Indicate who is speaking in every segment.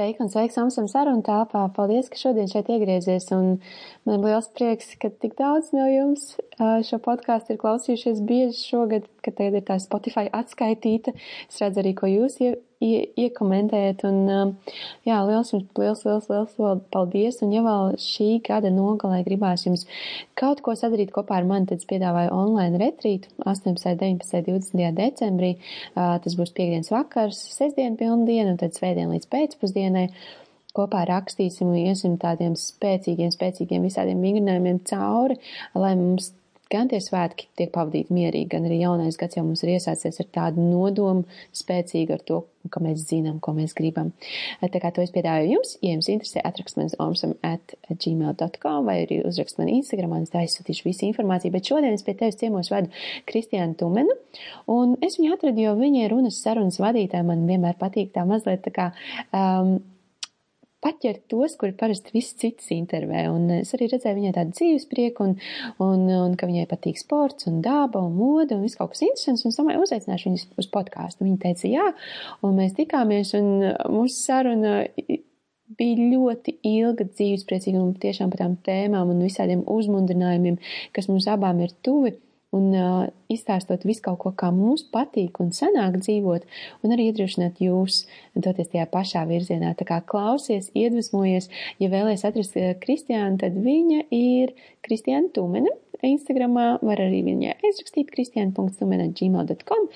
Speaker 1: Sveiki un sveiks Amsam sarunu tāpā. Paldies, ka šodien šeit iegriezies. Un man liels prieks, ka tik daudz no jums šo podkāstu ir klausījušies bieži šogad, ka tagad ir tā Spotify atskaitīta. Es redzu arī, ko jūs ie, ie, iekomentējat. Un jā, liels jums, liels, liels, liels paldies. Un ja vēl šī gada nogalē gribās jums kaut ko sadarīt kopā ar mani, tad es piedāvāju online retrītu 18, 19, 20. decembrī. Tas būs piekdienas vakars, sestdien pilndiena un tad svētdien līdz pēcpusdienai kopā rakstīsim un iesim tādiem spēcīgiem, spēcīgiem visādiem vingrinājumiem cauri, lai mums gan tie svētki tiek pavadīti mierīgi, gan arī jaunais gads jau mums ir iesācies ar tādu nodomu spēcīgu ar to, ka mēs zinām, ko mēs gribam. Tā kā to es piedāvāju jums, ja jums interesē, atrakst man omsam at gmail.com vai arī uzrakst man Instagram, un es tā izsūtīšu visu informāciju, bet šodien es pie tevis ciemos vedu Kristiānu Tumenu, un es viņu atradu, jo viņa ir runas sarunas vadītāja, man vienmēr patīk tā mazliet tā kā, um, paķert tos, kuri parasti viss cits intervē. Un es arī redzēju viņai tādu dzīves prieku un, un, un ka viņai patīk sports un daba un moda un viss kaut kas interesants. Un es domāju, uzaicināšu viņus uz podkāstu. Viņa teica jā, un mēs tikāmies un mūsu saruna bija ļoti ilga dzīvespriecīga un tiešām par tām tēmām un visādiem uzmundrinājumiem, kas mums abām ir tuvi un uh, izstāstot visu kaut ko, kā mums patīk un sanāk dzīvot, un arī iedrošināt jūs doties tajā pašā virzienā. Tā kā klausies, iedvesmojies, ja vēlēs atrast Kristiānu, tad viņa ir Kristiāna Tumena. Instagramā var arī viņai aizrakstīt kristiāna.tumena.gmail.com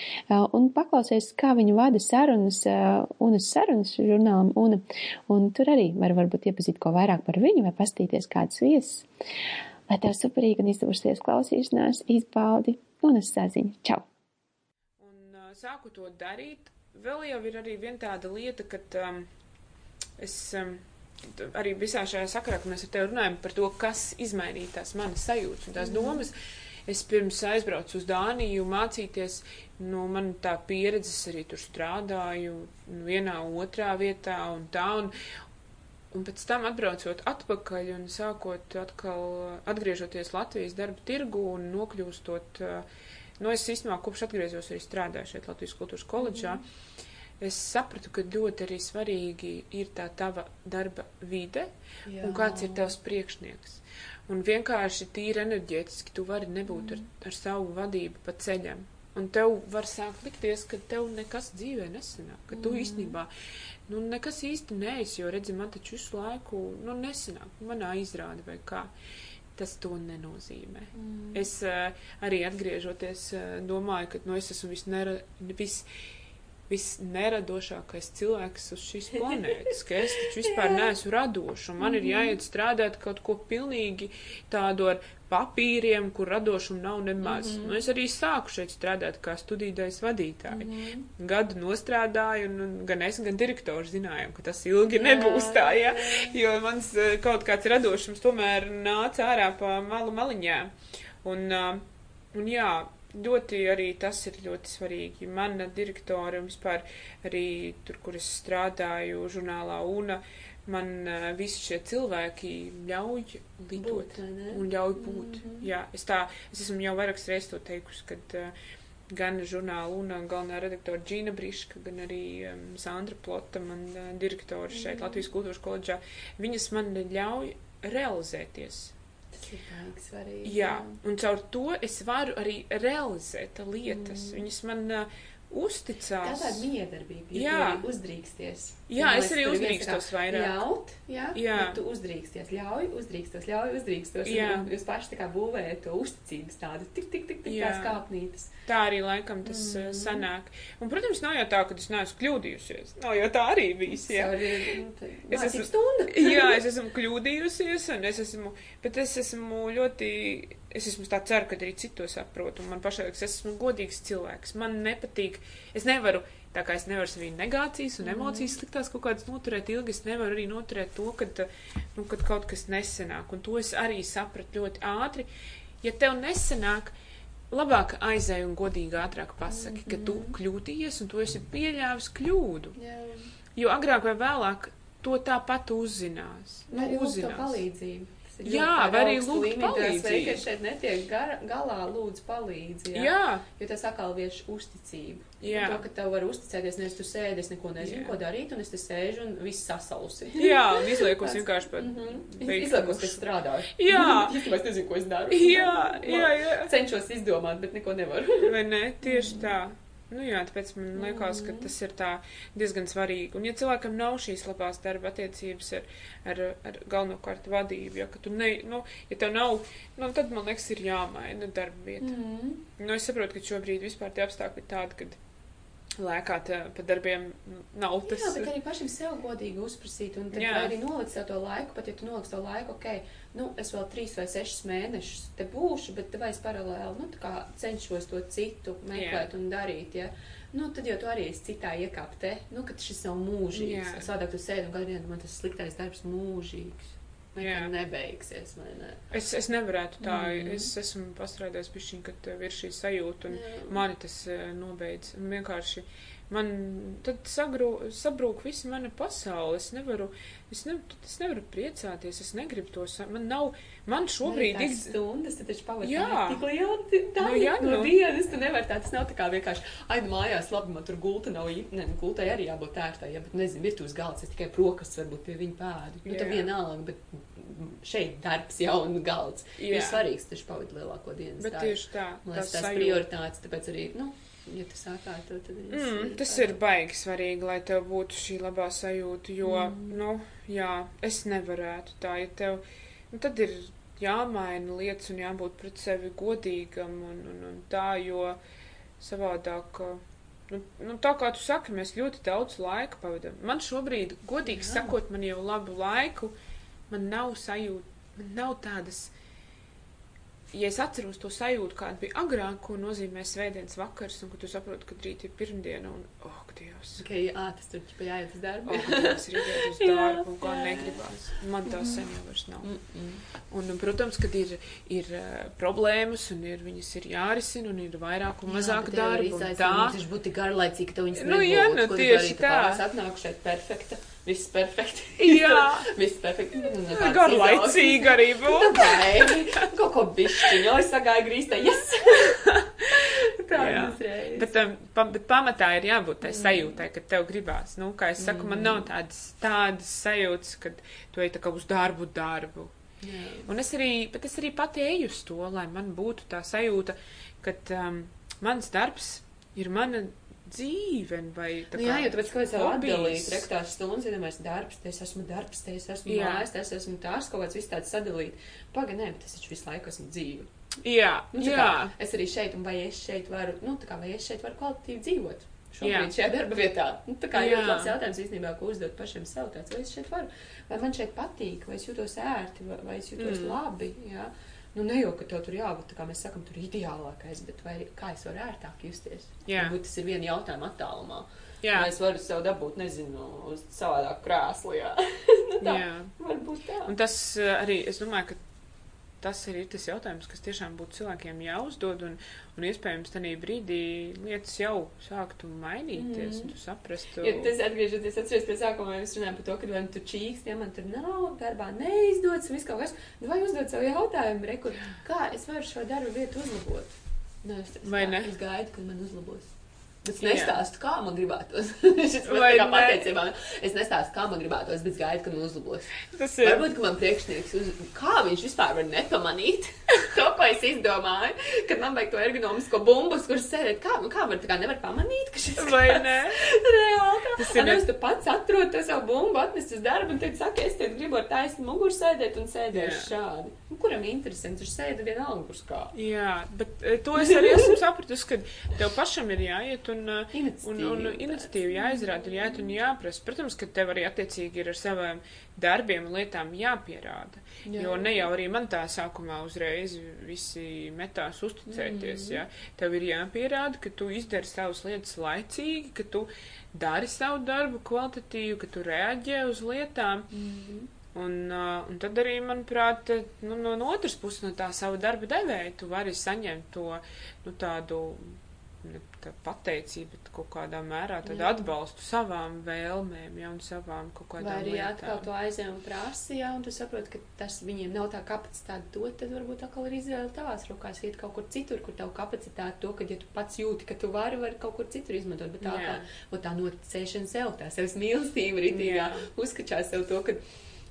Speaker 1: un paklausies, kā viņa vada sarunas, unas sarunas žurnālam, un, un tur arī var varbūt iepazīt ko vairāk par viņu vai pastīties kādas viesas. Lai tev superīgi un izdevusies klausīšanās, izbaudi un es saziņu. Čau!
Speaker 2: Un uh, sāku to darīt. Vēl jau ir arī viena tāda lieta, ka um, es um, arī visā šajā sakarā, ka mēs ar tevi runājam par to, kas izmainīja tās manas sajūtas un tās mm. domas. Es pirms aizbraucu uz Dāniju mācīties, no nu, man tā pieredzes arī tur strādāju vienā, otrā vietā un tā. Un, Un pēc tam atbraucot atpakaļ un sākot atkal atgriežoties Latvijas darba tirgu un nokļūstot, nu es īstenībā kopš atgriezos arī strādāju šeit Latvijas kultūras koledžā, mm. es sapratu, ka ļoti arī svarīgi ir tā tava darba vide Jā. un kāds ir tavs priekšnieks. Un vienkārši tīri enerģētiski tu vari nebūt mm. ar, ar savu vadību pa ceļam. Un tev var sākt likties, ka tev nekas dzīvē nesanāk, ka tu mm. īstenībā nu, nekas īsti neesi, jo, redzi, man taču visu laiku, nu, nesanāk, manā izrāda vai kā. Tas to nenozīmē. Mm. Es uh, arī atgriežoties, uh, domāju, ka, nu, es esmu visnera, vis, visneradošākais cilvēks uz šīs planētas, ka es taču vispār neesmu radošs, un man mm -hmm. ir mhm. jāiet strādāt kaut ko pilnīgi tādu ar papīriem, kur radošuma nav nemaz. Mm -hmm. nu, es arī sāku šeit strādāt kā studīdais vadītāji. Mm -hmm. Gadu nostrādāju, un, un gan es, gan direktors zinājām, ka tas ilgi jā, nebūs tā, ja? jo mans eh, kaut kāds radošums tomēr nāca ārā pa malu maliņā. Un, uh, un jā, ļoti arī tas ir ļoti svarīgi. Mana direktora un vispār arī tur, kur es strādāju, žurnālā UNA, man uh, visi šie cilvēki ļauj lidot būt, un ļauj būt. Mm -hmm. Jā, es tā, es esmu jau vairākas reizes to teikusi, kad uh, gan žurnāla un galvenā redaktora Džīna Briška, gan arī um, Sandra Plota, man uh, direktori šeit mm -hmm. Latvijas kultūras koledžā, viņas man ļauj realizēties.
Speaker 1: Ir baigi svarīgi.
Speaker 2: Jā, un caur to es varu arī realizēt lietas. Mm. Viņas man uh, uzticās.
Speaker 1: Tā tāda miedarbība, ja jā. uzdrīksties.
Speaker 2: Jā, es arī uzdrīkstos vairāk.
Speaker 1: Ļaut, jā, jā. Tu uzdrīksties, ļauj, uzdrīkstos, ļauj, uzdrīkstos. Jā. Un jūs paši tā kā būvējat to uzticības tādu, tik, tik, tik, tik, tās kāpnītes.
Speaker 2: Tā arī laikam tas mm -hmm. sanāk. Un, protams, nav jau tā, ka es neesmu kļūdījusies. Nav jau tā arī bijis, jā.
Speaker 1: Sorry, nu,
Speaker 2: es esmu
Speaker 1: stunda.
Speaker 2: jā, es esmu kļūdījusies, un es esmu, bet es esmu ļoti, es esmu tā ceru, ka arī citos saprotu, un man pašai, es esmu godīgs cilvēks. Man nepatīk, es nevaru Tā kā es nevaru sevī negācijas un emocijas mm. sliktās kaut kādas noturēt ilgi, es nevaru arī noturēt to, kad, nu, kad kaut kas nesenāk. Un to es arī sapratu ļoti ātri. Ja tev nesenāk, labāk aizēj un godīgi ātrāk pasaki, mm -hmm. ka tu mm-hmm. kļūdījies un tu esi pieļāvis kļūdu. Yeah. Jo agrāk vai vēlāk to tāpat uzzinās.
Speaker 1: Nu, uzzinās. palīdzību.
Speaker 2: Jā, vai arī lūgt palīdzību.
Speaker 1: veikas šeit netiek gar, galā, lūdzu palīdzi. Jā.
Speaker 2: Jā,
Speaker 1: Jo tas atkal vieš uzticību.
Speaker 2: Jā.
Speaker 1: Un To, ka tev var uzticēties, nevis tu sēdi, es neko nezinu,
Speaker 2: Jā.
Speaker 1: ko darīt, un es te sēžu un viss sasalsi.
Speaker 2: jā, un izliekos vienkārši pat.
Speaker 1: Mhm.
Speaker 2: beigt
Speaker 1: Izliekos, ka strādāju.
Speaker 2: Jā.
Speaker 1: Īstenībā es nezinu, ko es daru.
Speaker 2: Jā, jā, jā.
Speaker 1: Cenšos izdomāt, bet neko nevaru.
Speaker 2: Vai ne? Tieši tā. Nu jā, tāpēc man liekas, ka tas ir tā diezgan svarīgi. Un ja cilvēkam nav šīs labās darba attiecības ar, ar, ar galvenokārt vadību, ja, ka tu ne, nu, ja tev nav, nu, tad man liekas ir jāmaina darba vieta.
Speaker 1: Mm.
Speaker 2: Nu, es saprotu, ka šobrīd vispār tie apstākļi ir tādi, kad lēkāt eh, pa darbiem nav tas.
Speaker 1: Jā, bet arī pašam sev godīgi uzprasīt, un
Speaker 2: Jā.
Speaker 1: arī nolikt sev to laiku, pat ja tu noliksi to laiku, ok, nu, es vēl trīs vai sešus mēnešus te būšu, bet vai es paralēli, nu, tā kā cenšos to citu meklēt un darīt, ja. Nu, tad jau tu arī esi citā iekāpte, nu, ka šis nav mūžīgs.
Speaker 2: Jā.
Speaker 1: Savādāk tu sēdi un gadu dienu, man tas sliktais darbs mūžīgs. Nekad nebeigsies, ne?
Speaker 2: Es, es nevarētu tā,
Speaker 1: Mhm.
Speaker 2: es esmu pastrādājis pišķiņ, ka tev ir šī sajūta, un
Speaker 1: Jā.
Speaker 2: mani tas eh, nobeidz. Un vienkārši man tad sagrū, sabrūk visa mana pasaule. Es nevaru, es, ne, es nevaru priecāties, es negribu to, sa- man nav, man šobrīd
Speaker 1: ir
Speaker 2: ik-
Speaker 1: stundas, tad taču pavadīt
Speaker 2: Jā.
Speaker 1: tik liela daļa
Speaker 2: Nu, jā,
Speaker 1: no
Speaker 2: nu.
Speaker 1: dienas. Tu nevari tā, tas nav tā kā vienkārši, ai, nu mājās, labi, man tur gulta nav ne, nu, gultai arī jābūt ērtai, ja, bet nezinu, virtuves galds, es tikai brokastis varbūt pie viņa pēdu. Nu, tā vienalga, bet šeit darbs jau un galds.
Speaker 2: Jā.
Speaker 1: Ir svarīgs, taču pavadīt lielāko dienas
Speaker 2: Bet
Speaker 1: daļu.
Speaker 2: tieši tā,
Speaker 1: Man
Speaker 2: tā
Speaker 1: liekas, tas
Speaker 2: sajūta.
Speaker 1: prioritātes, tāpēc arī, nu, ja tu sākā to, tad es,
Speaker 2: Mm, tas ir baigi svarīgi, lai tev būtu šī labā sajūta, jo,
Speaker 1: Mm.
Speaker 2: nu, jā, es nevarētu tā, ja tev, nu, tad ir jāmaina lietas un jābūt pret sevi godīgam un, un, un tā, jo savādāk, nu, nu, tā kā tu saki, mēs ļoti daudz laika pavadam. Man šobrīd, godīgi
Speaker 1: Jā.
Speaker 2: sakot, man jau labu laiku, man nav sajūta, man nav tādas. Ja es atceros to sajūtu, kāda bija agrāk, ko nozīmē svētdienas vakars, un ka tu saproti, ka rīt ir pirmdiena, un, oh, Dievs,
Speaker 1: Okay, jā, tas tur ķipa jāiet uz darbu.
Speaker 2: oh, Dievs, ir jāiet uz
Speaker 1: Jā,
Speaker 2: darbu, un
Speaker 1: jā.
Speaker 2: negribās. Man tā sen jau vairs nav.
Speaker 1: Mm -mm.
Speaker 2: Un, protams, kad ir, ir uh, problēmas, un ir, viņas ir jārisina, un ir vairāk un mazāk darba, un tā.
Speaker 1: Tas būtu garlaicīgi, ka tu viņas
Speaker 2: Nu, jā, nu,
Speaker 1: ko
Speaker 2: tieši tā.
Speaker 1: Es atnāku šeit perfekta, viss perfekti.
Speaker 2: Jā,
Speaker 1: viss perfekti. Nekādas
Speaker 2: garlaicīgi arī būtu.
Speaker 1: Vai, kaut ko bišķiņu, es sagāju grīstē, yes! Tā
Speaker 2: Jā. Bet, um, bet pamatā ir jābūt tai sajūtai, ka tev gribās. Nu, kā es saku, man nav tādas, tādas sajūtas, ka tu ej tā kā uz darbu, darbu.
Speaker 1: Jā.
Speaker 2: Un es arī, bet es arī pati eju uz to, lai man būtu tā sajūta, ka um, mans darbs ir mana dzīve, vai
Speaker 1: Nu, jā, jo tāpēc, ka es varu atdalīt rektās stundas, ja mēs darbs, te es esmu darbs, te es esmu
Speaker 2: Jā.
Speaker 1: mājas, te es esmu tās kaut kāds viss tāds sadalīt. Paga, nē, es taču visu laiku esmu dzīve.
Speaker 2: Jā,
Speaker 1: Nu,
Speaker 2: jā.
Speaker 1: kā, es arī šeit, un vai es šeit varu, nu, tā kā, vai es šeit varu kvalitatīvi dzīvot?
Speaker 2: Jā.
Speaker 1: Šobrīd šajā darba vietā. Nu, tā kā
Speaker 2: Jā.
Speaker 1: ļoti labs jautājums īstenībā, ko uzdot pašiem sev tāds, vai es šeit varu, vai man šeit patīk, vai es jūtos ērti, vai, vai es jūtos
Speaker 2: mm.
Speaker 1: labi, jā. Nu, ne jau, ka tev tur jābūt, kā mēs sakam, tur ideālākais, bet vai kā es varu ērtāk justies?
Speaker 2: Jā.
Speaker 1: Varbūt tas ir viena jautājuma attālumā.
Speaker 2: jā.
Speaker 1: Vai es varu sev dabūt, nezinu, uz savādāk krēslu, jā. nu, tā,
Speaker 2: jā.
Speaker 1: varbūt tā.
Speaker 2: Un tas uh, arī, es domāju, ka tas ir tas jautājums, kas tiešām būtu cilvēkiem jāuzdod, un, un iespējams tajā brīdī lietas jau sāktu mainīties, un tu saprastu.
Speaker 1: Ja tas atgriežoties atceries pie sākuma, mēs runājam par to, ka vai nu tu čīksti, ja man tur nav darbā neizdodas, viss kaut kas, nu vai uzdot savu jautājumu, rekur, kā es varu šo darbu vietu uzlabot? Nu, es, es,
Speaker 2: Vai ne?
Speaker 1: Es gaidu, kad man uzlabos. Es nestāstu, kā man gribētos. Kā pateicībā. Es nestāstu, kā man gribētos, bet gaidu, kad man uzlabos.
Speaker 2: tas ir.
Speaker 1: Varbūt, ka man priekšnieks, uz... kā viņš vispār var nepamanīt to, ko es izdomāju, kad man vajag to ergonomisko bumbus, kurš sēdēt, kā, nu, kā var, tā kā nevar pamanīt, ka šis
Speaker 2: Vai ne?
Speaker 1: Reāli.
Speaker 2: Tas ir.
Speaker 1: Nevis tu pats atrod to savu bumbu, atnest uz darbu, un tad saka, es te gribu ar taisnu muguru sēdēt un sēdēšu šādi. Nu, kuram interesanti, viņš sēda vienalga uz kā.
Speaker 2: Jā, bet eh, to es arī esmu sapratusi, ka tev pašam ir jāiet un, eh, un, un
Speaker 1: Iniciatīva
Speaker 2: iniciatīva jāizrāda, ir jāiet un jāprasa. Protams, ka tev arī attiecīgi ir ar saviem darbiem un lietām jāpierāda. Jā. Jo ne jau arī man tā sākumā uzreiz visi metās uzticēties. Mm. Ja? Tev ir jāpierāda, ka tu izdari savas lietas laicīgi, ka tu dari savu darbu kvalitatīvi, ka tu reaģē uz lietām.
Speaker 1: Mm.
Speaker 2: Un, uh, un tad arī, manuprāt, nu, no, no otras puses, no tā sava darba devēja, tu vari saņemt to nu, tādu pateicība, bet kaut kādā mērā tādu
Speaker 1: Jā.
Speaker 2: atbalstu savām vēlmēm, ja, un savām kaut
Speaker 1: Vai
Speaker 2: kādām
Speaker 1: arī atkal
Speaker 2: lietām.
Speaker 1: to aizēj un prasa, jā, un tu saproti, ka tas viņiem nav tā kapacitāte dot, tad varbūt atkal ir izvēle tavās rokās iet kaut kur citur, kur tavu kapacitāti to, ka ja tu pats jūti, ka tu vari, vari kaut kur citur izmantot, bet tā,
Speaker 2: Jā.
Speaker 1: o tā noticēšana sev, tā sevs mīlestība arī tīrā, uzskačā sev to, ka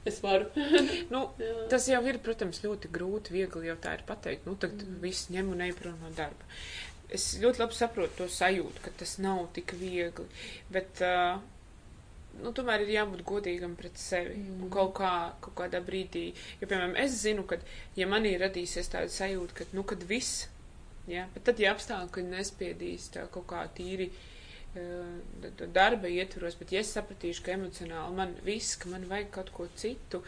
Speaker 1: es varu.
Speaker 2: Nu,
Speaker 1: Jā.
Speaker 2: tas jau ir, protams, ļoti grūti, viegli jau tā ir pateikt. Nu, tagad
Speaker 1: Mm.
Speaker 2: viss ņem un ej prom no darba. Es ļoti labi saprotu to sajūtu, ka tas nav tik viegli, bet, uh, nu, tomēr ir jābūt godīgam pret sevi. Mm. Un
Speaker 1: Mm.
Speaker 2: kaut, kā, kaut kādā brīdī, jo, piemēram, es zinu, ka, ja manī radīsies tāda sajūta, ka, nu, kad viss, jā, bet tad, ja apstākļi nespiedīs tā kaut kā tīri uh, darba ietvaros, bet ja es sapratīšu, ka emocionāli man viss, ka man vajag kaut ko citu,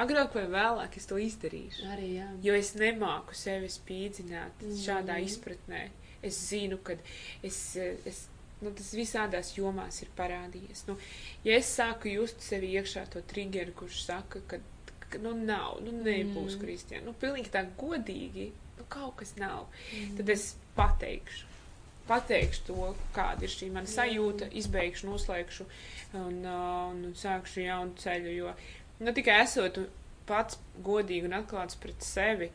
Speaker 2: agrāk vai vēlāk es to izdarīšu.
Speaker 1: Arī, jā.
Speaker 2: Jo es nemāku sevi spīdzināt
Speaker 1: Mhm.
Speaker 2: šādā izpratnē. Es zinu, ka es, es, nu, tas visādās jomās ir parādījies. Nu, ja es sāku just sevi iekšā to triggeru, kurš saka, ka, ka nu, nav, nu, nebūs
Speaker 1: Mhm.
Speaker 2: Kristiāna, nu, pilnīgi tā godīgi, nu, kaut kas nav,
Speaker 1: Mhm.
Speaker 2: tad es pateikšu. Pateikšu to, kāda ir šī mana sajūta, izbeigšu, noslēgšu un, uh, un, un sākšu jaunu ceļu. Jo ne tikai esot pats godīgi un atklāts pret sevi,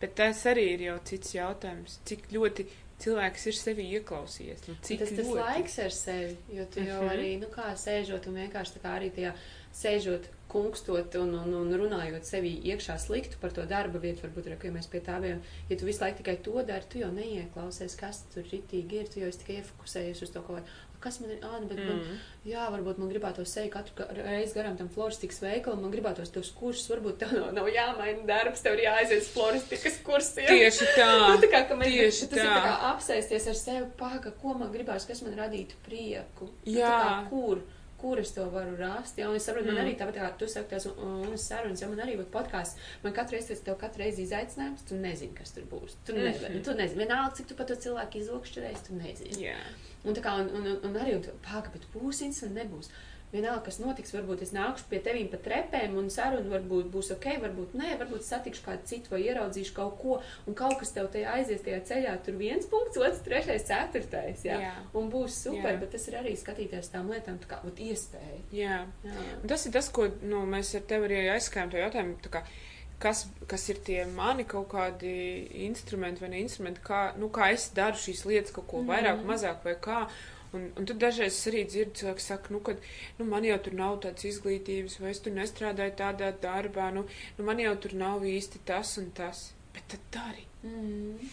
Speaker 2: bet tas arī ir jau cits jautājums, cik ļoti cilvēks ir sevi ieklausījies. Nu, cik
Speaker 1: tas, tas
Speaker 2: ļoti.
Speaker 1: laiks ar sevi, jo tu jau
Speaker 2: Mhm.
Speaker 1: arī, nu kā sēžot un vienkārši tā kā arī tajā sēžot, kunkstot un, un, un runājot sevi iekšā sliktu par to darba vietu, varbūt ja mēs pie tā bijām, ja tu visu laiku tikai to dari, tu jau neieklausies, kas tur ritīgi ir, tu jau esi tikai iefokusējies uz to kaut ko. Kas man ir, ah, nu, bet mm. man, jā, varbūt man gribētos seju katru reizi garām tam floristikas veikalam, man gribētos tos kursus, varbūt tev nav, nav jāmaina darbs, tev ir jāaiziet floristikas kursiem.
Speaker 2: Tieši tā.
Speaker 1: Nu, tā kā, ka mēs,
Speaker 2: Tieši
Speaker 1: tas ir
Speaker 2: tā.
Speaker 1: tā kā apsēsties ar sevi, paga, ko man gribās, kas man radītu prieku. Nu,
Speaker 2: Jā.
Speaker 1: Tā kā, kur, kur es to varu rast. Jā, un es saprotu, mm. man
Speaker 2: Mm.
Speaker 1: arī tāpat kā tu saki, tās un, un sarunas, ja man arī būtu podkāsts, man katru reizi, tas tev katru reizi izaicinājums, tu nezini, kas tur būs. Tu,
Speaker 2: Mhm.
Speaker 1: nevari, tu nezini, vienalga, cik tu pat to cilvēku izlūkšķerēsi, tu nezini.
Speaker 2: Jā.
Speaker 1: Un kā, un, un, un, arī, un paga, bet būs interesanti, nebūs. Vienalga, kas notiks, varbūt es nākšu pie tevīm pa trepēm un saruna varbūt būs ok, varbūt nē, varbūt satikšu kādu citu vai ieraudzīšu kaut ko, un kaut kas tev tajā aizies tajā ceļā, tur viens punkts, otrs, trešais, ceturtais, jā.
Speaker 2: Jā.
Speaker 1: Un būs super,
Speaker 2: Jā.
Speaker 1: bet tas ir arī skatīties tām lietām, tā kā, ot, iespēja.
Speaker 2: Jā.
Speaker 1: Jā.
Speaker 2: Un tas ir tas, ko nu, mēs ar tevi arī aizskājām to jautājumu. tā Kā, kas, kas ir tie mani kaut kādi instrumenti vai ne instrumenti, kā, nu, kā es daru šīs lietas, kaut ko vairāk,
Speaker 1: Mhm.
Speaker 2: mazāk vai kā. Un, un tad dažreiz arī dzirdu, cilvēki saka, nu, ka nu, man jau tur nav tādas izglītības, vai es tur nestrādāju tādā darbā, nu, nu man jau tur nav īsti tas un tas. Bet tad dari.
Speaker 1: Mm.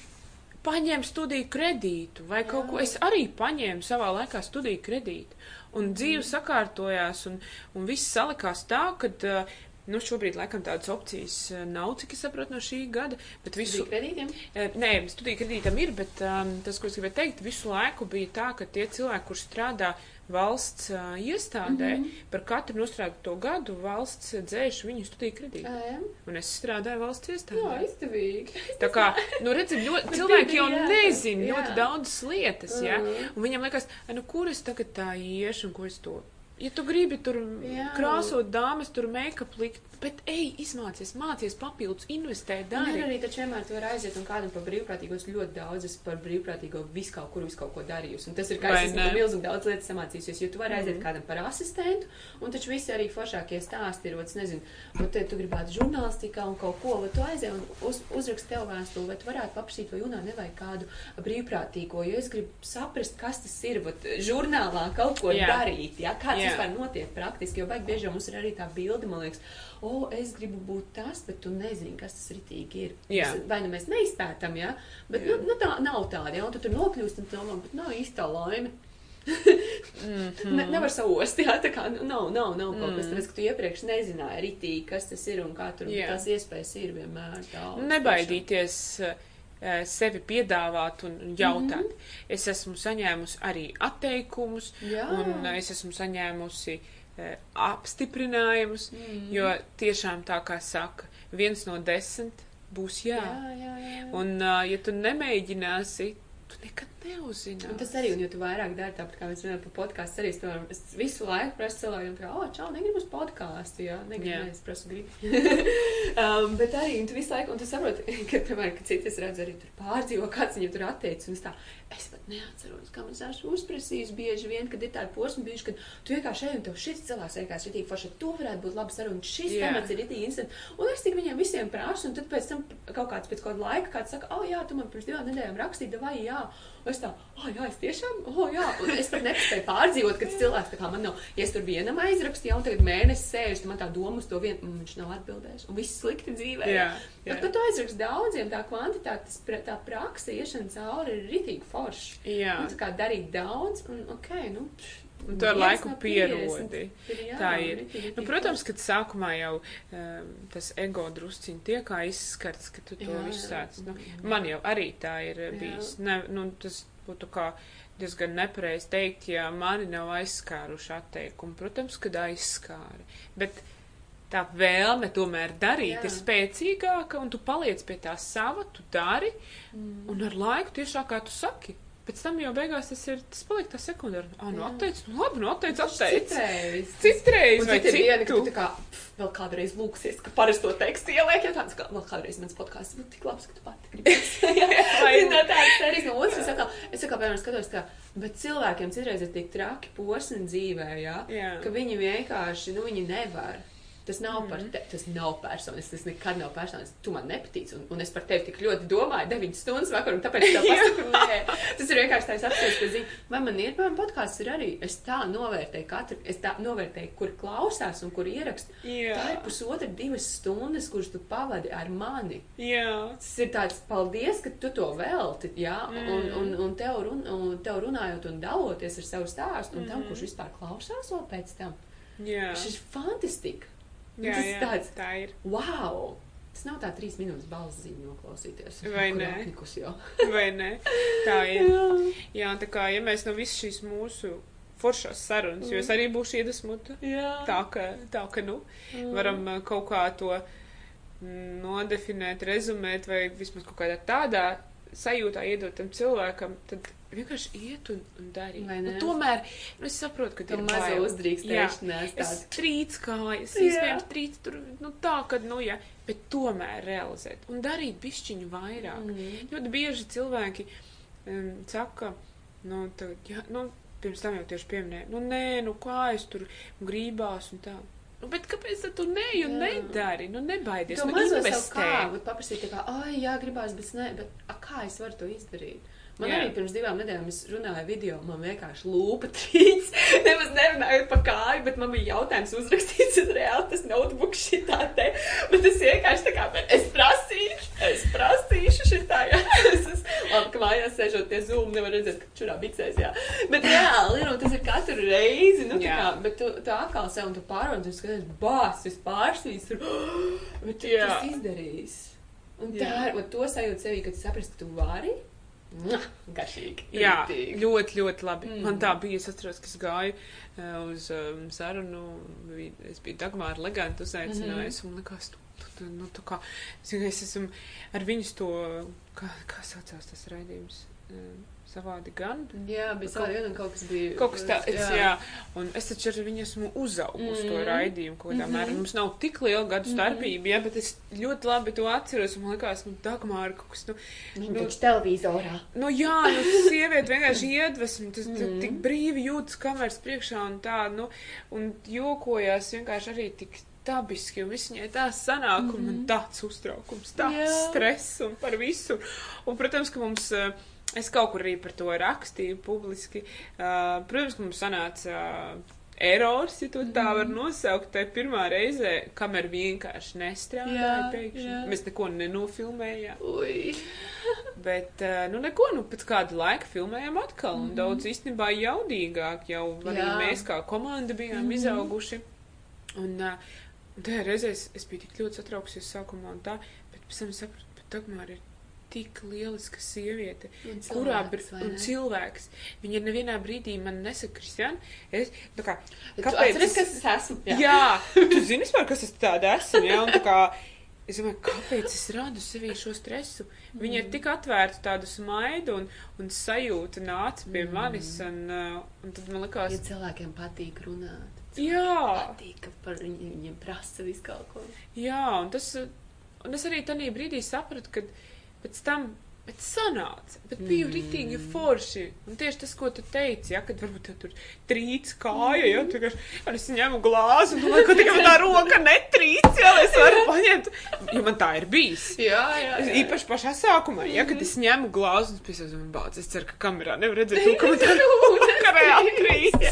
Speaker 2: Paņem studiju kredītu, vai kaut
Speaker 1: Jā.
Speaker 2: ko. Es arī paņēmu savā laikā studiju kredītu. Un dzīve sakārtojās, un, un viss salikās tā, ka. Uh, Nu, šobrīd, laikam, tādas opcijas uh, nav, cik es saprotu, no šī gada. Bet visu,
Speaker 1: Visu kredītiem?
Speaker 2: Eh, Nē, studiju kredītam ir, bet um, tas, ko es gribēju teikt, visu laiku bija tā, ka tie cilvēki, kurš strādā valsts uh, iestādē, mm. -hmm. par katru nostrādāto gadu valsts dzēš viņu studiju kredītu.
Speaker 1: Jā,
Speaker 2: Un es strādāju valsts iestādē.
Speaker 1: jā izdevīgi.
Speaker 2: Tā kā, nu, redziet, ļoti, cilvēki jau
Speaker 1: jā,
Speaker 2: nezina
Speaker 1: jā.
Speaker 2: ļoti daudzas lietas, ja?
Speaker 1: Mhm.
Speaker 2: Un viņam liekas, "Ai, nu, kur es tagad tā iešu un ko es to. Ja tu gribi tur
Speaker 1: Jā.
Speaker 2: krāsot dāmas, tur make-up likt, bet ej, izmācies, mācies papildus, investē, dari.
Speaker 1: arī taču vienmēr tu vari aiziet un kādam par brīvprātīgo. Es ļoti daudz esmu par brīvprātīgo visu kaut kur, visu kaut ko darījusi. Un tas ir kā
Speaker 2: Vai
Speaker 1: es esmu milzīgi daudz lietas samācījusies, jo tu vari aiziet
Speaker 2: Mhm.
Speaker 1: kādam par asistentu, un taču visi arī foršākie stāsti ir, es nezinu, vai te tu gribētu žurnālistikā un kaut ko, vai tu aizēji un uz, uzrakst tev vēstuli, vai tu varētu paprasīt, vai junā nevajag kādu brīvprātīgo, jo es gribu saprast, kas tas ir, vat žurnālā kaut ko
Speaker 2: Jā.
Speaker 1: darīt, jā, kāds
Speaker 2: Jā.
Speaker 1: Vispār notiek praktiski, jo baigi bieži jau mums ir arī tā bilde, man liekas, o, es gribu būt tas, bet tu nezini, kas tas ritīgi ir.
Speaker 2: Jā.
Speaker 1: Mēs- Vai nu mēs neizpētam, jā, bet
Speaker 2: Jā.
Speaker 1: nu, nu, tā nav tāda, jā, un tu tur nokļūst un tu domā, bet nav īsti tā laime.
Speaker 2: Mhm.
Speaker 1: Ne, nevar saost, jā, tā kā nu, nav, nav, nav kaut kas,
Speaker 2: Mm.
Speaker 1: tāpēc, ka tu iepriekš nezināji ritīgi, kas tas ir un kā tur
Speaker 2: Jā.
Speaker 1: tās iespējas ir vienmēr daudz.
Speaker 2: Nebaidīties eh, sevi piedāvāt un jautāt.
Speaker 1: Mhm.
Speaker 2: Es esmu saņēmusi arī atteikumus,
Speaker 1: Jā.
Speaker 2: un eh, es esmu saņēmusi eh, apstiprinājumus,
Speaker 1: Mm.
Speaker 2: jo tiešām tā kā saka, viens no desmit būs jā.
Speaker 1: jā, jā, jā.
Speaker 2: Un, uh, ja tu nemēģināsi, tu nekad neuzzini.
Speaker 1: Un tas arī, un ja tu vairāk dari tāpat, kā mēs runājam par podkāstu, arī piemēram, es visu laiku prasu cilvēkiem, ka, oh, čau, negribu uz podkāstu, jā, negribu, yeah. es prasu gribu. um, bet arī, un tu visu laiku, un tu saproti, ka, piemēram, ka citas redz arī tur pārdzīvo, kāds viņam tur atteicis, un es tā, es pat neatceros, kā man es esmu uzprasījis bieži vien, kad ir tādi posmi bijuši, kad tu vienkārši ej un tev šis cilvēks vienkārši ir tik forši, to varētu būt laba saruna, šis
Speaker 2: Jā.
Speaker 1: temats ir itī instant, un es tik viņiem visiem prasu, un tad pēc tam kaut kāds pēc kāda laika kāds saka, oh, jā, tu man pirms divām nedēļām rakstīji, vai jā, un es tā, oh, jā, es tiešām, oh, jā, un es pat nespēju pārdzīvot, kad cilvēks tā kā man nav, ja es tur vienam aizrakstīju, un tagad mēnesis sēž, tad man tā doma uz to vien, mm, viņš nav atbildējis, un viss slikti dzīvē.
Speaker 2: Jā,
Speaker 1: Bet,
Speaker 2: jā.
Speaker 1: kad tu aizraksti daudziem, tā kvantitāte, tas tā praksa, iešana cauri ir ritīgi forši.
Speaker 2: Jā.
Speaker 1: Un tā kā darīt daudz, un ok, nu. pš,
Speaker 2: Un tu ar laiku
Speaker 1: no 50
Speaker 2: pierodi.
Speaker 1: jā,
Speaker 2: Tā ir. Nu, protams, ka sākumā jau um, tas ego drusciņi tiek kā izskarts, ka tu to visu sāc. Nu, man jau arī tā ir bijis. Ne, nu, tas būtu kā diezgan nepareizi teikt, ja mani nav aizskāruši atteikumi. Protams, kad aizskāri. Bet tā vēlme tomēr darīt
Speaker 1: Jā.
Speaker 2: ir spēcīgāka, un tu paliec pie tā sava, tu dari,
Speaker 1: Mm.
Speaker 2: un ar laiku tiešām kā tu saki. Pēc tam jau beigās tas ir, tas paliek tā sekundāra. Ah, nu
Speaker 1: Jā.
Speaker 2: atteic, nu labi, nu atteic, atteic.
Speaker 1: Citreiz.
Speaker 2: Citreiz vai
Speaker 1: cita ir viena, ka
Speaker 2: citu.
Speaker 1: tu tā kā pf, vēl kādreiz lūksies, ka parasti to tekstu ieliek, ja tāds, ka vēl kādreiz mans podkāsts būtu tik labs, ka tu pati gribi.
Speaker 2: Vai
Speaker 1: no tādas sērijas no otras, es atkal, es atkal, piemēram, skatos, ka, bet cilvēkiem citreiz ir tik traki posmi dzīvē, jā,
Speaker 2: Jā.
Speaker 1: ka viņi vienkārši, nu, viņi nevar. Tas nav
Speaker 2: Mhm.
Speaker 1: par te, tas nav personisks, tas nekad nav personisks. Tu man nepatīc, un, un es par tevi tik ļoti domāju 9 stundas vakarā, un tāpēc es tev pasaku, nē. Tas ir vienkārši tāds zini, vai man ir, piemēram, podkāsts ir arī, es tā novērtēju katru, es tā novērtēju, kur klausās un kur ierakst.
Speaker 2: Jā.
Speaker 1: Tā ir pusotra, divas stundas, kuras tu pavadi ar mani.
Speaker 2: Jā.
Speaker 1: Tas ir tāds paldies, ka tu to velti, jā, mm. un, un, un, tev run, un tev runājot un daloties ar savu stāstu, un tam, kurš vispār klausās vēl pēc tam.
Speaker 2: Jā.
Speaker 1: Tas ir fantastiski. Un
Speaker 2: Jā,
Speaker 1: tas
Speaker 2: jā,
Speaker 1: tāds,
Speaker 2: tā ir.
Speaker 1: wow! Tas nav tā trīs minūtes balss zīme noklausīties.
Speaker 2: Vai ne?
Speaker 1: apnikus.
Speaker 2: Vai ne? Tā ir. Jā, tā kā, ja mēs no visas šīs mūsu foršās sarunas, jo es arī būšu iedvesmota,
Speaker 1: Jā.
Speaker 2: tā ka, tā ka, nu, varam uh, kaut kā to mm, nodefinēt, rezumēt, vai vismaz kaut kādā tādā sajūtā iedot tam cilvēkam, tad vienkārši iet un, un darīt.
Speaker 1: Vai?
Speaker 2: Nu, tomēr, nu, es saprotu, ka
Speaker 1: maza
Speaker 2: bail.
Speaker 1: uzdrīkstēšanās
Speaker 2: Es
Speaker 1: tāda.
Speaker 2: trīcu kājas, iespējams, trīcu tur, nu tā, kad, nu, jā, bet tomēr realizēt un darīt bišķiņu vairāk.
Speaker 1: Mhm.
Speaker 2: Ļoti bieži cilvēki um, saka, nu, tā, jā, nu, pirms tam jau tieši pieminēja, nu, nē, nu, kā es tur gribās un tā. Nu, bet kāpēc tu ne, un nedari? Nu, nebaidies, nu, investē.
Speaker 1: kāvu paprasīt, tā kā, ai, jā, gribās, bet, ne, bet a, kā es varu to izdarīt? Man
Speaker 2: Jā.
Speaker 1: arī pirms divām nedēļām es runāju video, man vienkārši lūpa trīc. Nemaz nerunājot par kāju, bet man bija jautājums uzrakstīts uz reāli tas notebooks šitā te. Bet es vienkārši tā kā, es prasīšu, es prasīšu šitā, jā. Es esmu, labi, ka mājās sēžot pie Zoom, nevar redzēt, ka čurā bicēs, jā. Bet reāli, un tas ir katru reizi, nu tā kā, bet tu, tu atkal sev un tu pārvadi, tu skaties, bās, es pārsvīs, tur, bet tu tas izdarījis. Un tā un to sajūt sevī, kad tu saprast, ka tu vari. Garšīgi.
Speaker 2: Jā,
Speaker 1: Ritīgi.
Speaker 2: ļoti, ļoti labi. Mm. Man tā bija. Es atceros, ka es gāju uh, uz um, sarunu. Es biju Dagmāra Leganta uzaicinājusi. Mm -hmm. Un likās, nu, tu, tu, nu, tu kā, es, es esmu ar viņus to, kā, kā saucās tas raidījums, um, savādi gan.
Speaker 1: Jā, bija
Speaker 2: Kaut-
Speaker 1: savā un kaut kas bija.
Speaker 2: Kaut kas tāds, jā. jā. Un es taču ar viņu esmu uzaugusi mm. to
Speaker 1: Mhm.
Speaker 2: raidījumu, kaut kādā mm
Speaker 1: Mhm.
Speaker 2: -hmm. mērā. Mums nav tik liela gadu starpība, mm -hmm. jā, bet es ļoti labi to atceros. Un man liekas, nu, Dagmāra kaut kas, nu,
Speaker 1: Viņa
Speaker 2: Nu-
Speaker 1: taču televizorā.
Speaker 2: Nu, jā, nu, sieviete vienkārši iedvesmo, tas mm.
Speaker 1: Mm.
Speaker 2: tik brīvi jūtas kameras priekšā un tā, nu, un jokojās vienkārši arī tik dabiski, un viss viņai tā sanāk, mm. un man tāds uztraukums, tāds
Speaker 1: Jā.
Speaker 2: stress un par visu. Un, protams, ka mums, eh, es kaut kur arī par to rakstīju publiski, uh, protams, mums sanāca uh, erors, ja to tā var nosaukt, tai pirmā reize, kamera vienkārši nestrādāja pēkšņi. Mēs neko nenofilmējām.
Speaker 1: Ui.
Speaker 2: Bet, eh, nu, neko, nu, pēc kāda laika filmējām atkal, un
Speaker 1: Mhm.
Speaker 2: daudz īstenībā jaudīgāk, jau arī
Speaker 1: Jā.
Speaker 2: mēs kā komanda bijām
Speaker 1: Mhm.
Speaker 2: izauguši. Un, un tajā reizē es, es biju tik ļoti satraukusies sākumā un tā, bet pēc tam sapratu, ka Dagmāra ir tik lieliska sieviete,
Speaker 1: Un
Speaker 2: kurā
Speaker 1: cilvēks,
Speaker 2: brīdī,
Speaker 1: vai
Speaker 2: un
Speaker 1: ne?
Speaker 2: cilvēks, viņa nevienā brīdī man nesaka, Kristian, es, tā kā, kāpēc
Speaker 1: atceries,
Speaker 2: es-
Speaker 1: kas es esmu?
Speaker 2: Jā, jā tu zini, vispār, kas es tāda esmu, jā, un tā kā Es domāju, kāpēc es radu sevī šo stresu? Viņa ir tik atvērta tādu smaidu un, un sajūta nāca pie
Speaker 1: Mm.
Speaker 2: manis, un, uh, un tad man likās,
Speaker 1: Ja cilvēkiem patīk runāt,
Speaker 2: jā,
Speaker 1: patīk, ka par viņiem, prasa visu kaut ko.
Speaker 2: jā, un tas, un es arī tajā brīdī sapratu, ka pēc tam, bet sanāca, bet bija
Speaker 1: Mm.
Speaker 2: ritīgi forši, un tieši tas, ko tu teici, ja, kad varbūt tur trīc kāja, ja, tu vienkārši, un es ņemu glāzi, un ka tikai man tā roka netrīc, ja, lai es varu paņemt, jo man tā ir bijis.
Speaker 1: Jā, jā.
Speaker 2: Īpaši pašā sākumā, ja, kad es ņemu glāzi un piesaistu un bācu, es ceru, ka kamerā nevar redzēt to, ka man tā roka reāli trīc.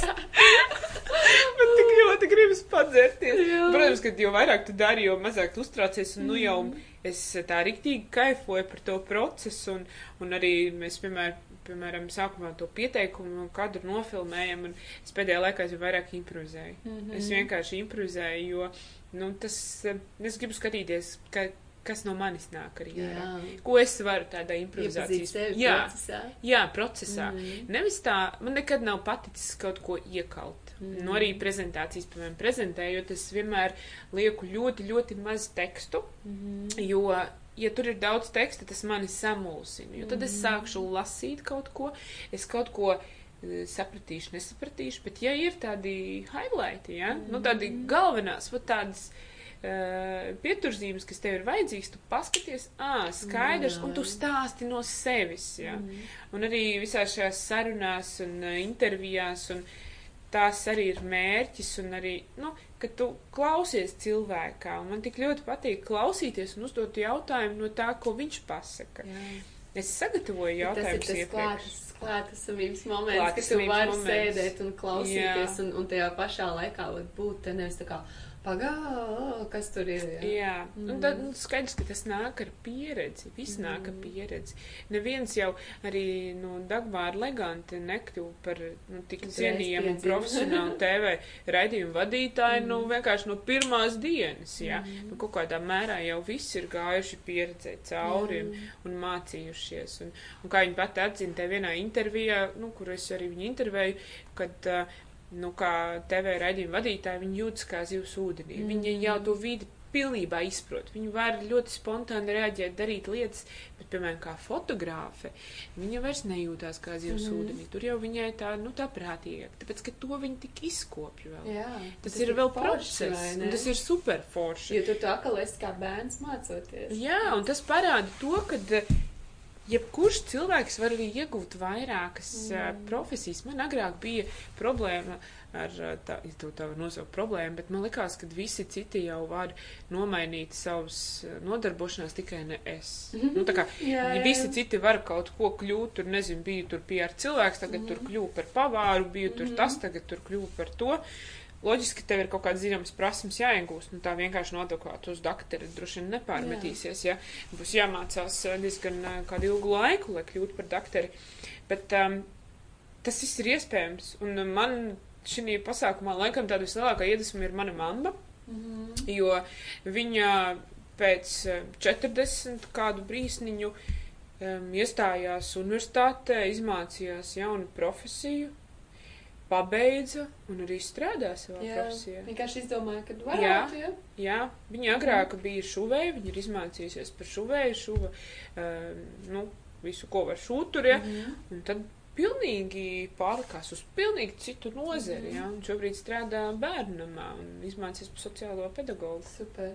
Speaker 2: Man tik ļoti gribas padzerties.
Speaker 1: Jā.
Speaker 2: Protams, ka jo vairāk tu dari, jo mazāk tu uztraucies, un nu jau es tā riktīgi kaifoju par to procesu, un, un arī mēs, piemēram, piemēram, sākumā to pieteikumu kadru nofilmējam, un es pēdējā laikā jau vairāk improvizēju.
Speaker 1: Mhm.
Speaker 2: Es vienkārši improvizēju, jo, nu, tas, es gribu skatīties, ka, kas no manis nāk arī. ārā.
Speaker 1: Jā.
Speaker 2: Ko es varu tādā improvizācijas jā,
Speaker 1: procesā.
Speaker 2: jā, procesā.
Speaker 1: Mhm.
Speaker 2: Nevis tā, man nekad nav paticis kaut ko iekalt. Mm. Nu, arī prezentācijas, piemēram, prezentējot, es vienmēr lieku ļoti, ļoti maz tekstu,
Speaker 1: Mhm.
Speaker 2: jo, ja tur ir daudz teksta, tas mani samulsina. Jo tad es
Speaker 1: Mhm.
Speaker 2: sākšu lasīt kaut ko, es kaut ko eh, sapratīšu, nesapratīšu, bet ja ir tādi highlighti, ja? nu, tādi
Speaker 1: Mhm.
Speaker 2: galvenās, vat tādas uh, pieturzīmes, kas tev ir vajadzīgas, tu paskaties, ā, skaidrs,
Speaker 1: Jā,
Speaker 2: un tu stāsti no sevis, ja?
Speaker 1: Mhm.
Speaker 2: Un arī visās šajās sarunās un uh, intervijās, un tās arī ir mērķis, un arī, nu, ka tu klausies cilvēkā, un man tik ļoti patīk klausīties un uzdot jautājumu no tā, ko viņš pasaka.
Speaker 1: Jā.
Speaker 2: Es sagatavoju
Speaker 1: Bet Tas ir
Speaker 2: jautājumus
Speaker 1: tas klātes, klātesamības moments, ka tu
Speaker 2: Klātesamības
Speaker 1: vari
Speaker 2: moments.
Speaker 1: sēdēt un klausīties,
Speaker 2: Jā.
Speaker 1: un, un tajā pašā laikā būt te nevis tā kā pagā, kas tur ir. Jā.
Speaker 2: Jā, mm.
Speaker 1: Mhm.
Speaker 2: un tad nu, skaidrs, ka tas nāk ar pieredzi. Viss mm. nāk ar
Speaker 1: Mhm.
Speaker 2: pieredzi. Neviens jau arī nu, Dagmāra Legante nekļuva par nu, tik cienījamu un profesionālu TV raidījumu vadītāju nu,
Speaker 1: Mhm.
Speaker 2: vienkārši no pirmās dienas. Jā.
Speaker 1: Mhm.
Speaker 2: Nu, kaut kādā mērā jau viss ir gājuši pieredzē cauri un,
Speaker 1: Jā.
Speaker 2: un mācījušies. Un, un kā viņa pati atzina tajā vienā intervijā, nu, kur es arī viņu intervēju, kad, uh, nu, kā TV raidījuma vadītāja, viņa jūtas kā zivs ūdenī. Mm.
Speaker 1: Mhm.
Speaker 2: jau to vidi pilnībā izprot. Viņa var ļoti spontāni reaģēt, darīt lietas, bet, piemēram, kā fotogrāfe, viņa vairs nejūtās kā zivs mm. Ūdenī. Tur jau viņai tā, nu, tā prātīgāk, tāpēc, ka to viņa tik izkopja vēl.
Speaker 1: Jā,
Speaker 2: Tas, ir vēl
Speaker 1: forši, vai
Speaker 2: process, un tas ir super forši.
Speaker 1: Jo tu tā kā esi kā bērns mācoties.
Speaker 2: Jā, un tas parāda to, ka jebkurš cilvēks var arī iegūt vairākas mm.
Speaker 1: Mm.
Speaker 2: profesijas. Man agrāk bija problēma ar tā, ja to tā var nosaukt problēmu, bet man likās, ka visi citi jau var nomainīt savus nodarbošanās, tikai ne es. Nu, tā kā
Speaker 1: jā,
Speaker 2: ja visi citi var kaut ko kļūt, tur nezinu, biju tur PR cilvēks, tagad mm. tur kļuvu par pavāru, biju tur
Speaker 1: Mhm.
Speaker 2: tas, tagad tur kļuvu par to. Loģiski, tev ir kaut kādas zināmas prasmes jāiegūst. Nu, tā vienkārši no advokāta uz doktora droši vien nepārmetīsies. Ja? Būs jāmācās eh, diezgan eh, kādu ilgu laiku, lai kļūtu par doktori. Bet um, tas viss ir iespējams. Un eh, man šī pasākumā laikam tāda vislielākā iedvesma ir mana mamma,
Speaker 1: Mhm.
Speaker 2: jo viņa pēc eh, 40 kādu brīsniņu um, iestājās universitātē, izmācījās jaunu profesiju, pabeidza un arī strādā savā
Speaker 1: Jā,
Speaker 2: profesijā.
Speaker 1: vienkārši izdomāju, ka varētu, jā.
Speaker 2: Jā, viņa agrāk bija šuvēja, viņa ir izmācījusies par šuvēju, šuva, um, nu, visu, ko var šūtur, ja,
Speaker 1: Mhm.
Speaker 2: un tad pilnīgi pārlikās uz pilnīgi citu nozari,
Speaker 1: Mhm.
Speaker 2: ja, un šobrīd strādā bērnamā un izmācīs par sociālo pedagogu,
Speaker 1: Super.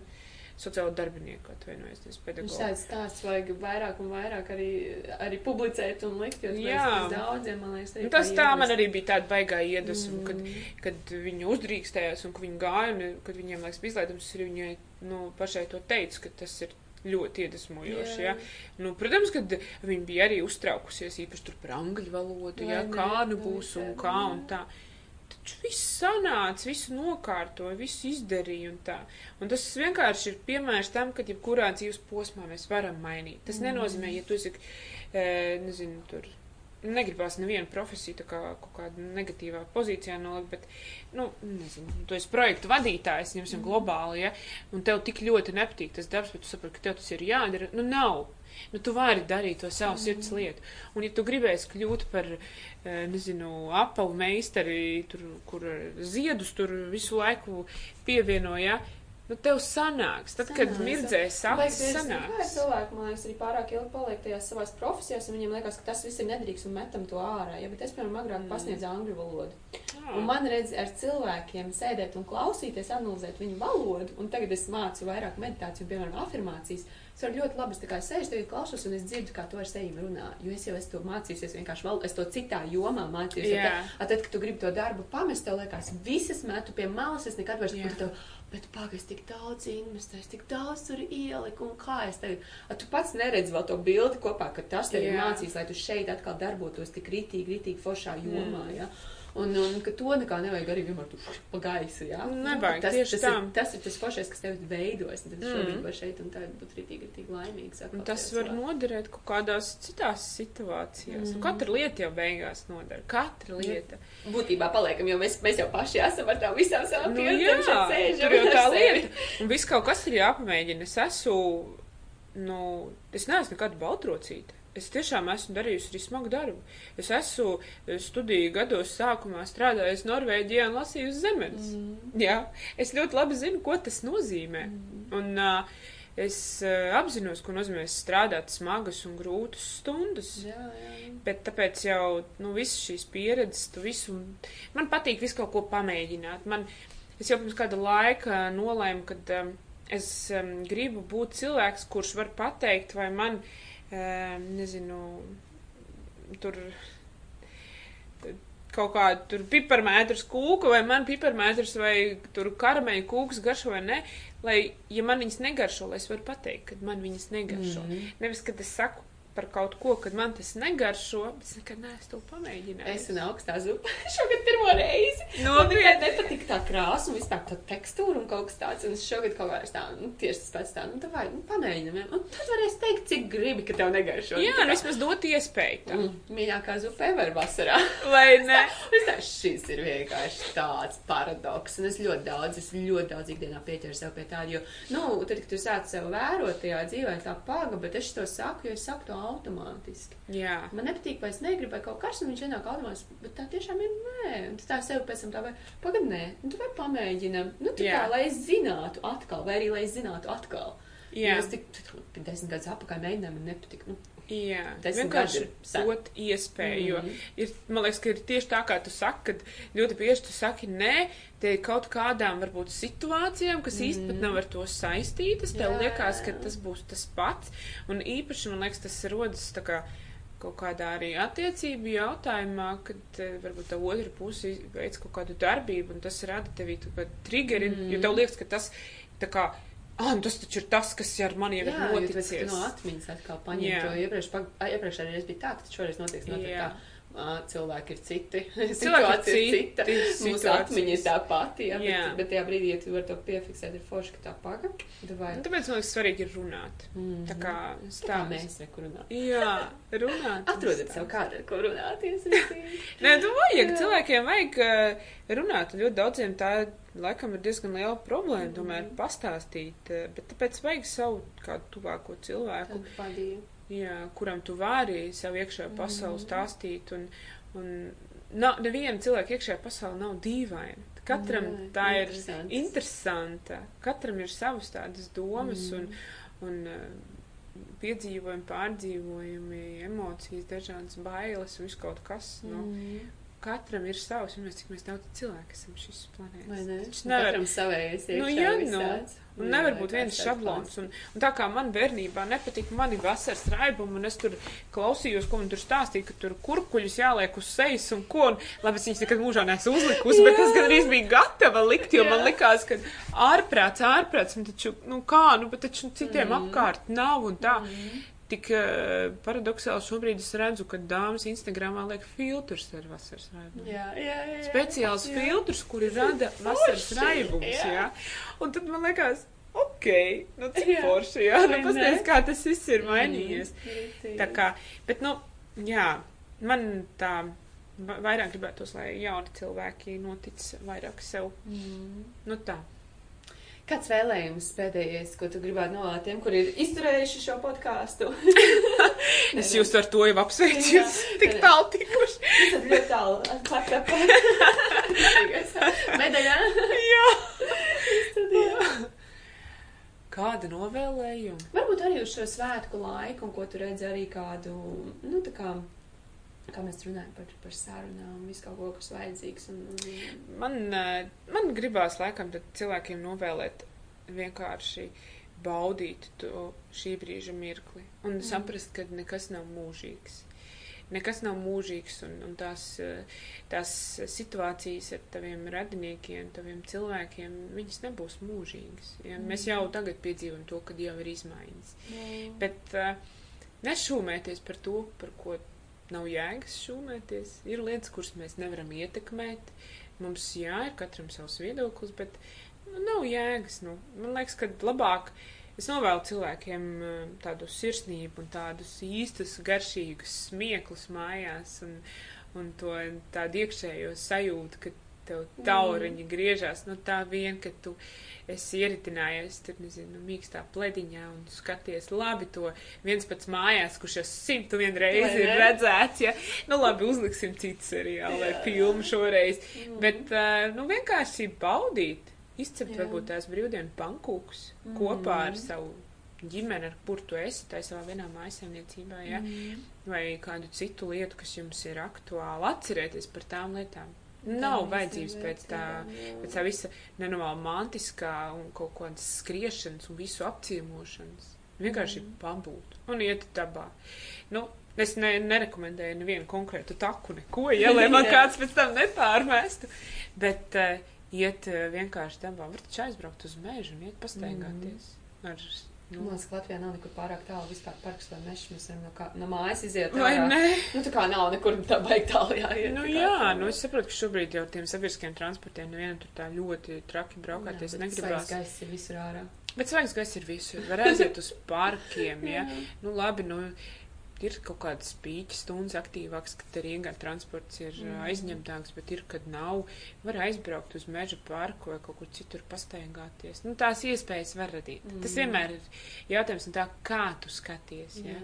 Speaker 2: Sociālo darbinieku, atvainojos, nevis pedagogu.
Speaker 1: tāds stāsts vajag vairāk un vairāk arī, arī publicēt un likt, jo
Speaker 2: Jā.
Speaker 1: tas daudziem, man liekas, arī
Speaker 2: Nu, tas tā man arī bija tāda baigā iedvesma, mm. kad, kad viņi uzdrīkstējās un ka viņi gāja, un kad viņiem liekas izlaidums, arī viņai, nu, pašai to teica, ka tas ir ļoti iedvesmojoši, jā.
Speaker 1: Jā.
Speaker 2: Nu, protams, kad viņi bija arī uztraukusies īpaši par angļu valodu, jā,
Speaker 1: ne?
Speaker 2: kā nu
Speaker 1: Vai
Speaker 2: būs un kā
Speaker 1: jā.
Speaker 2: un tā. Taču viss sanāca, visu nokārtoja, visu izdarīja un tā. Un tas vienkārši ir piemērs tam, ka jebkurā dzīves posmā mēs varam mainīt. Tas nenozīmē, ja tu esi, e, nezinu, tur negribās nevienu profesiju tā kā kaut kādā negatīvā pozīcijā nolikt, bet, nu, nezinu, tu esi projektu vadītājs, ņemsim
Speaker 1: Mhm.
Speaker 2: globāli, ja, un tev tik ļoti nepatīk tas darbs, bet tu saproti, ka tev tas ir jādara. Nu, nav. Nu, tu vari darīt to savu sirds lietu. Un, ja tu gribēsi kļūt par, eh, nezinu, apavu meistari, tur, kur ziedus tur visu laiku pievienoja, nu, tev sanāks. Tad, kad mirdzēs acis, sanāks.
Speaker 1: cilvēki, man liekas, arī pārāk ilgi paliek tajās savās profesijās, un viņiem liekas, ka tas viss ir nedrīkst un metam to ārā. Ja, bet es, piemēram, agrāk
Speaker 2: Mm.
Speaker 1: pasniedzu angļu valodu.
Speaker 2: Jā.
Speaker 1: Un man redz ar cilvēkiem sēdēt un klausīties, analizēt viņu valodu, un tagad es mācu vairāk meditāciju, piemēram, afirmācijas. Es varu ļoti labi, es tā kā sēžu, tevi klausos, un es dzirdu, kā tu ar sevi runā. Jo es jau esmu to mācījusies vienkārši valodu, es to citā jomā mācījos.
Speaker 2: Jā.
Speaker 1: A, tad, kad tu gribi to darbu pamest, tev liekas, visas metu pie malas, es nekad vairs
Speaker 2: Jā.
Speaker 1: Bet pagaidi, tik daudz investēju, tik daudz tur ieliku, un kā es tagad. A, tu pats neredzi vēl to bildi kopā, ka tas tev ir
Speaker 2: Jā.
Speaker 1: mācījis, lai tu šeit atkal darbotos tik ritīgi, ritīgi foršā jomā.
Speaker 2: Mm.
Speaker 1: Ja? Un, un ka to nekā nevajag arī vienmēr tur pa gaisu. Ja?
Speaker 2: Nevajag,
Speaker 1: tas, tas,
Speaker 2: tā.
Speaker 1: ir, tas ir tas foršais, kas tev veidojas. Tad
Speaker 2: Mm.
Speaker 1: šobrīd var šeit un tā būt ritīgi, ritīgi laimīgs.
Speaker 2: tas var
Speaker 1: cilvēka.
Speaker 2: noderēt kaut kādās citās situācijās. Mm.
Speaker 1: Mhm.
Speaker 2: Katra lieta jau beigās noder. Katra lieta.
Speaker 1: Būtībā paliekam, jo mēs, mēs jau paši esam ar tām visām savām
Speaker 2: Nu,
Speaker 1: pieredzēm
Speaker 2: jā,
Speaker 1: sēžam
Speaker 2: tur jau tā lieta. Un viss kaut kas ir jāpamēģina. Es esmu, nu, es neesmu nekad baltrocīta. Es tiešām esmu darījusi arī smagu darbu. Es esmu eh, studiju gados sākumā strādājusi Norvēģijā un lasījusi zemes.
Speaker 1: Mm.
Speaker 2: Jā, es ļoti labi zinu, ko tas nozīmē.
Speaker 1: Mm.
Speaker 2: Un uh, es uh, apzinos, ko nozīmē strādāt smagas un grūtas stundas.
Speaker 1: Jā, jā.
Speaker 2: Bet tāpēc jau nu, visas šīs pieredzes, tu visu. Man patīk visu kaut ko pamēģināt. Man, es jau pirms kāda laika nolēmu, ka um, es um, gribu būt cilvēks, kurš var pateikt, vai man, um, nezinu, tur kaut kādu tur piparmētrus kūku, vai man piparmētrus vai tur karameļu kūks garšo vai ne, lai, ja man viņas negaršo, lai es varu pateikt, ka man viņas negaršo.
Speaker 1: Mhm.
Speaker 2: Nevis, kad es saku par kaut ko, kad man tas negaršo, es nekad neesmu to pamēģinājis.
Speaker 1: Es un augstā zupa šogad pirmo reizi. Man
Speaker 2: Nopietni.
Speaker 1: nekad nepatika tā krāsa un vispār tā tekstūra un kaut kas tāds. Un es šogad kaut kā es tā, nu, tieši tas pats tā, nu, tā vai, nu, pamēģinam. ja. Un tad varēs teikt, cik gribi, ka tev negaršo.
Speaker 2: Jā,
Speaker 1: Tā
Speaker 2: nu vismaz dot iespēju tam.
Speaker 1: mm, Mīļākā zupa ever vasarā.
Speaker 2: Vai ne?
Speaker 1: Es tā, šis ir vienkārši tāds paradoks. Un es ļoti daudz, es ļoti daudz ikdienā pieķeru sev pie tāda, jo, nu, tad, kad tu sāc sev vērot tajā dzīvē, tā paga, bet es to saku, jo es saku to automātiski.
Speaker 2: Jā.
Speaker 1: Man nepatīk, vai es negribu, vai kaut kas, un viņš ienāk automātiski, bet tā tiešām ir nē. Un tā sev pēc tam tā vai pagad, nē, nu, tu vai pamēģinam, nu, tā
Speaker 2: Jā.
Speaker 1: kā, lai es zinātu atkal, vai arī, lai es zinātu atkal.
Speaker 2: Jā.
Speaker 1: Jo es tik, tik desmit gadus apakaļ mēģināju, man nepatika, nu,
Speaker 2: Jā.
Speaker 1: Desmit
Speaker 2: Vienkārši
Speaker 1: ir
Speaker 2: dot iespēju, jo
Speaker 1: Mhm.
Speaker 2: ir, man liekas, ka ir tieši tā, kā tu saki, kad ļoti bieži tu saki nē, te ir kaut kādām varbūt situācijām, kas mm. īsti pat nav ar to saistītas, tev
Speaker 1: Jā,
Speaker 2: liekas, ka tas būs tas pats, un īpaši, man liekas, tas rodas tā kā kaut kādā arī attiecību jautājumā, kad eh, varbūt tā otra puse veic kaut kādu darbību, un tas rada tevī tā kā triggeri, mm. jo tev liekas, ka tas tā kā, ah, nu tas taču ir tas, kas ar mani jau ir
Speaker 1: Jā,
Speaker 2: noticies.
Speaker 1: tu no atmiņas atkal paņem
Speaker 2: Jā.
Speaker 1: to iepriekš, iepriekšējā reizē bija tā, ka šoreiz notiks notiek
Speaker 2: Jā.
Speaker 1: tā. Cilvēki ir citi, situācija ir cita, mūsu atmiņa ir tā pati, jā,
Speaker 2: Jā.
Speaker 1: bet, bet tajā brīdī, ja tu vari to piefiksēt, ir forši, ka tā paga, vai.
Speaker 2: Un Tāpēc man liekas, svarīgi ir runāt.
Speaker 1: Mhm.
Speaker 2: Tā kā
Speaker 1: Tā kā
Speaker 2: stāsts.
Speaker 1: mēs rekurunājam.
Speaker 2: Jā, runāt.
Speaker 1: Atrodiet sev kādu, ko runāties.
Speaker 2: Nē, tu vajag,
Speaker 1: Jā.
Speaker 2: cilvēkiem vajag runāt. un Ļoti daudziem tā laikam ir diezgan liela problēma tomēr pastāstīt. uh, Bet tāpēc vajag savu kādu tuvāko cilvēku,
Speaker 1: Tad.
Speaker 2: Jā, kuram tu vari savu iekšējo pasauli
Speaker 1: Mhm.
Speaker 2: stāstīt. Un, un nav, neviena cilvēka iekšējā pasaule nav dīvaina. Katram
Speaker 1: Jā,
Speaker 2: tā ir interesanta. Katram ir savas tādas domas un,
Speaker 1: Mm.
Speaker 2: un uh, piedzīvojumi, pārdzīvojumi, emocijas, dažādas bailes un viss kaut kas. Nu,
Speaker 1: Mm.
Speaker 2: Katram ir savs, un mēs cik mēs daudz cilvēku esam šis planētas.
Speaker 1: Vai ne?
Speaker 2: Taču nevar,
Speaker 1: Katram savējais
Speaker 2: Nu,
Speaker 1: iekšā
Speaker 2: jā,
Speaker 1: viss
Speaker 2: nu. un nevar būt viens šablons. Un, un tā kā man bērnībā nepatika mani vasaras raibumi, un es tur klausījos, ko man tur stāstīja, ka tur kurkuļus jāliek uz sejas un ko, un labi, es viņus nekad mūžā neesmu uzlikusi, bet es gan arī biju gatava likt, jo man
Speaker 1: Jā.
Speaker 2: likās, ka ārprāts, ārprāts, un taču, nu kā, nu, bet taču citiem
Speaker 1: Mhm.
Speaker 2: apkārt nav un tā.
Speaker 1: Mhm.
Speaker 2: Tik uh, paradoxāli šobrīd es redzu, ka dāmas Instagramā liek filtrus ar vasaras raibumiem.
Speaker 1: Jā, jā, jā.
Speaker 2: Speciāls
Speaker 1: Jā.
Speaker 2: filtrs, kuri rada vasaras raibumus,
Speaker 1: jā.
Speaker 2: jā. Un tad man liekas, ok, nu cik
Speaker 1: Jā.
Speaker 2: forši, jā, nu pasties, kā tas viss ir mainījies.
Speaker 1: Mm,
Speaker 2: Tā kā, bet, nu, jā, man tā va- vairāk gribētos, lai jauni cilvēki notic vairāk sev.
Speaker 1: Mm.
Speaker 2: Nu tā.
Speaker 1: Kāds vēlējums pēdējais, ko tu gribētu novēlēt tiem, kuri ir izturējuši šo podkāstu?
Speaker 2: Es jūs ar to jau apsveicu,
Speaker 1: Jā.
Speaker 2: jūs tik tālu tikuši.
Speaker 1: Tas ir ļoti tālu. Pakāpē. Medaļā.
Speaker 2: Jā.
Speaker 1: Studijā.
Speaker 2: Kāda novēlējuma?
Speaker 1: Varbūt arī uz šo svētku laiku, un ko tu redzi arī kādu, nu, tā kā, kā mēs runājam par, par sarunām, visu kaut ko, kas vajadzīgs. Un, un...
Speaker 2: Man, eh, man gribās laikam cilvēkiem novēlēt vienkārši baudīt to šī brīža mirkli un
Speaker 1: Mm.
Speaker 2: saprast, ka nekas nav mūžīgs. Nekas nav mūžīgs, un, un tās, eh, tās situācijas ar taviem radiniekiem, taviem cilvēkiem, viņas nebūs mūžīgas. Ja? Mēs jau tagad piedzīvojam to, kad jau ir izmaiņas.
Speaker 1: Mm.
Speaker 2: Bet uh, nešūmēties par to, par ko nav jēgas šūmēties. Ir lietas, kuras mēs nevaram ietekmēt. Mums, jā, ir katram savs viedoklis, bet nu, nav jēgas. Nu. Man liekas, ka labāk es novēlu cilvēkiem tādu sirsnību un tādus īstus, garšīgus smieklus mājās un, un to tādu iekšējo sajūtu, ka tev tauriņi griežās no tā vien, ka tu esi ieritinājies, tur, nezinu, mīkstā plediņā un skaties labi to viens pats mājās, kurš jau simtu vien reizi ir redzēts, ja, nu labi, uzliksim citu seriālu vai filmu šoreiz,
Speaker 1: Mm.
Speaker 2: bet, uh, nu, vienkārši baudīt, izcept
Speaker 1: Jā.
Speaker 2: varbūt tās brīvdienu pankūkus
Speaker 1: Mm.
Speaker 2: kopā ar savu ģimeni, ar kur tu esi, tai savā vienā mājasēmniecībā, ja,
Speaker 1: Mm.
Speaker 2: vai kādu citu lietu, kas jums ir aktuāli, atcerieties par tām lietām. Nav vajadzības pēc tā, pēc tā visa nenormāla mantiskā un kaut kādas skriešanas un visu apciemošanas. Vienkārši
Speaker 1: Mhm.
Speaker 2: pabūt un iet dabā. Nu, es ne, nerekomendēju nevienu konkrētu taku, neko, ja, lai man kāds pēc tam nepārmestu, bet uh, iet uh, vienkārši dabā. Var taču aizbraukt uz mežu un iet pastaigāties. Ar,
Speaker 1: Man
Speaker 2: nu,
Speaker 1: liekas, ka Latvijā nav nekur pārāk tālu vispār parks vai mežs. Mēs varam no, kā, no mājas iziet.
Speaker 2: vai
Speaker 1: ārā.
Speaker 2: ne?
Speaker 1: Nu, tā kā nav nekur tā baigi tālu jāiet.
Speaker 2: Nu,
Speaker 1: tā
Speaker 2: jā, nu es saprotu, ka šobrīd jau tiem sabiedriskiem transportiem nevienam tur tā ļoti traki braukāties
Speaker 1: svaigs gaiss ir visur ārā.
Speaker 2: Bet svaigs gaiss ir visur. Var aiziet uz parkiem, ja. Nu, labi, nu, ir kaut kādas pīķa stundas aktīvākas, kad Rīgā transports ir mm. Aizņemtāks, bet ir, kad nav. Var aizbraukt uz meža parku vai kaut kur citur pastaigāties. Nu, tās iespējas var radīt. Mm. Tas vienmēr ir jautājums no tā, kā tu skaties, ja.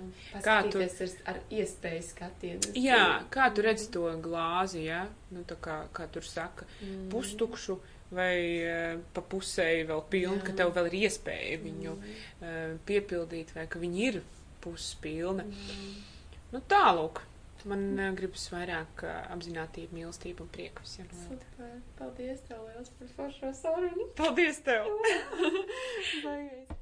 Speaker 2: Kā tu-
Speaker 1: Paskatīties ar, iespēju skatienu.
Speaker 2: Jā, kā tu redzi to glāzi, ja? Nu, tā kā, kā tur saka,
Speaker 1: Mm.
Speaker 2: pustukšu vai uh, pa pusēji vēl pilnu,
Speaker 1: Jā.
Speaker 2: ka tev vēl ir iespēja viņu uh, piepildīt vai ka viņi ir puspilni.
Speaker 1: Mm.
Speaker 2: Nu, tālūk. Man uh, gribas vairāk uh, apzinātību, mīlestību un prieku visiem. novēlēt.
Speaker 1: Super. Paldies tev liels par foršo sarunu.
Speaker 2: Paldies tev!